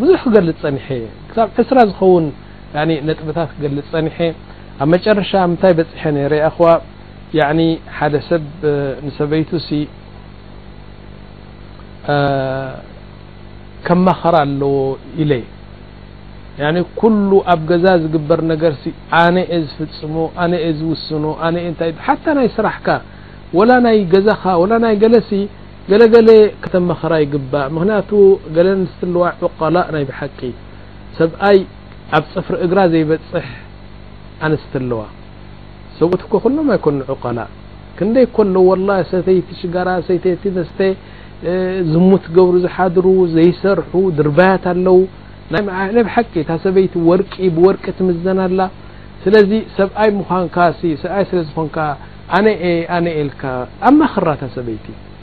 ብዙሕ ክገልፅ ፀሐ እስራ ዝን ጥበታት ክልፅ ፀሐ ኣብ መረሻ ምይ በፅሐ ሰብ ሰበይቱ ማኸር ኣለዎ إ ك ኣብ ገዛ ዝግበር ነገር ዝፍፅሞ ዝውስኖ ናይ ስራح ይ ገዛ ይ ق ተ ዋ عل ይ ሰብይ ኣብ ፅፍሪ እግራ ዘይበፅሕ ስት ዋ ሰብት ሎም ك ل كሎ ተይ ሽ ዝሙት ዝ ዘሰር ርባ ኣ ሰይቲ ምዘና ዝ ኣ ሰይቲ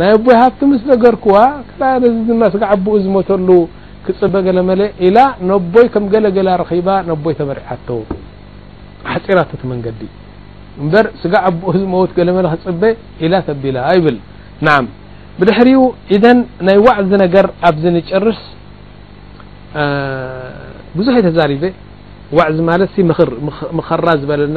ናይ ኣይ ስ ኡ ዝ ፅበ إ ይ መሪع ፅر መقዲ ኡ ዝ ፅ إ ቢل ብ ع بر ذ ናይ ع ر نርስ ብዙح رب ዝና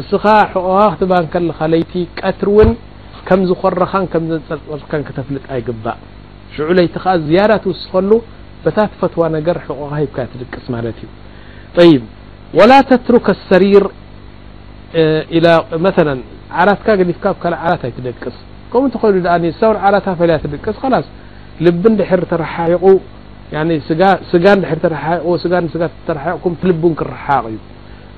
እስ ق ቀر كም ዝرኻ ፍጥ قእ شت ስ ፈ ق ቅስ ዩ ل رك الሰر ቅስ ስ ዩ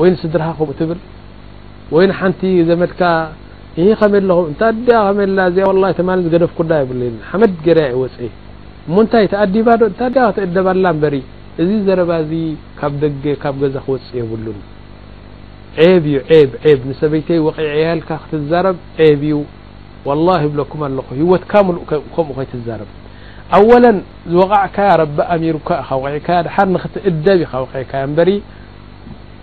ወይ ስድርሃኩምኡ ትብል ወይ ሓንቲ ዘመድካ ይ ከመ ኹም እታዲ ከ ማ ገደፍ ኩዳ ይብሉ ሓመድ ገዳያ ይወፅ ሙንታይ ተኣዲባዶ እታዲ ክትእደብኣላ በሪ እዚ ዘረባዚ ካብ ደገ ካብ ገዛ ክወፅ የብሉን ብ እዩ ብ ብ ንሰበይተይ ወዕያልካ ክትዛረብ ብ እዩ ብለኩም ኣለ ሂወትካ ምሉእከምኡ ከይ ትዛረብ ኣወለ ዝወቃዕካ ረቢ ኣሚርካ ዒካ ንክትእደብ ካዕካ በ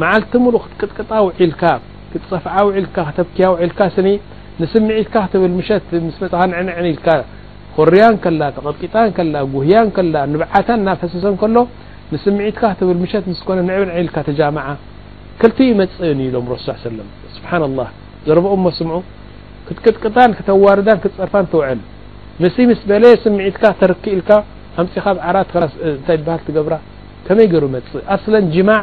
መ ክትቅጥቅ ል ትፀፍ ል ብ ልካ ስትካ ርያ ተቂጣ ናፈሰሰ ስትካ ብ ብል ዩ ፅ ሎም ዘብኦስም ክትቅቅን ተዋር ትርፋ ውል ምስትካ ተርክ ል ፅይእ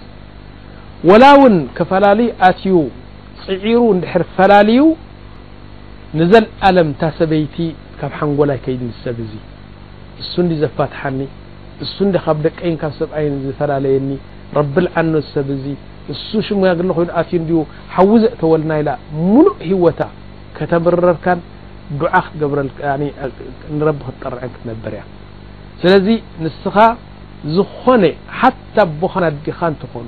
ወላ ውን ከፈላለዩ ኣትዩ ፅዒሩ ድር ፈላለዩ ንዘኣለም እታ ሰበይቲ ካብ ሓንጎላይ ከይድ ሰብ ዙ እሱ ዘፋትሓኒ እሱ ካብ ደቀይን ካብ ሰብኣይን ዝፈላለየኒ ረቢ ዝዓኖ ዝሰብ ዙ እሱ ሽሙ ይኑ ትዩ ሓዊዘ ተወልና ኢላ ሙሉእ ሂወታ ከተምረርካን ዓ ንቢ ክትጠርዐን ክትነበር እያ ስለዚ ንስኻ ዝኮነ ሓታ ቦኻና ዲኻ እንትኾኑ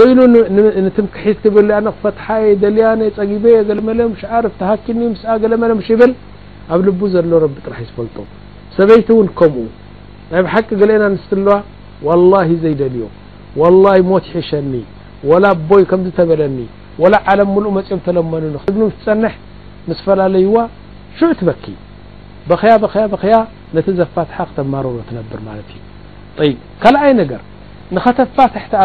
ኢ ትክሒት ብ فት ያ ፀበ ርሃ قለመለብል ኣብ ል ዘሎ ራ ዝፈልጡ ሰበይቲ ን ከምኡ ይ ብ ቂ قأና ስ ዋ وه ዘيልዩ وله ሞት يحشኒ و ቦይ በለኒ و عለም ፅም ለመኑ ح ስ ፈላለዩዋ ش ትበኪ ب ነ ዘፋት ተማ ብር ዩ ካይ ር ከተፋትح ኣ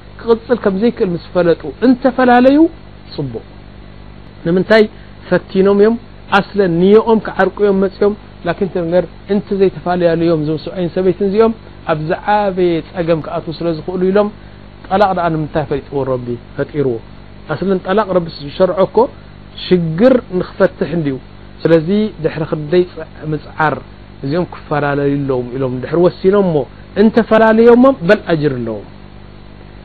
ክፅል ከም ዘይክእል ምስፈለጡ እንተፈላለዩ ፅቡቅ ንምንታይ ፈቲኖም እዮም ኣስለ ኒዮኦም ክዓርቂዮም መፅኦም ላን ር እንተዘይተፈለያለዮም ምስ ይ ሰበይት እዚኦም ኣብዝዓበየ ፀገም ክኣትዉ ስለዝክእሉ ኢሎም ጠላቅ ንምታይ ፈጥዎ ፈርዎ ስለን ጠላቅ ረቢ ሸር ኮ ሽግር ንክፈትሕ እዩ ስለዚ ድ ክደይ ምፅዓር እዚኦም ክፈላለለዩለዎም ኢሎም ድ ወሲኖም ሞ እንተፈላለዩሞ በልጅር ኣለዎም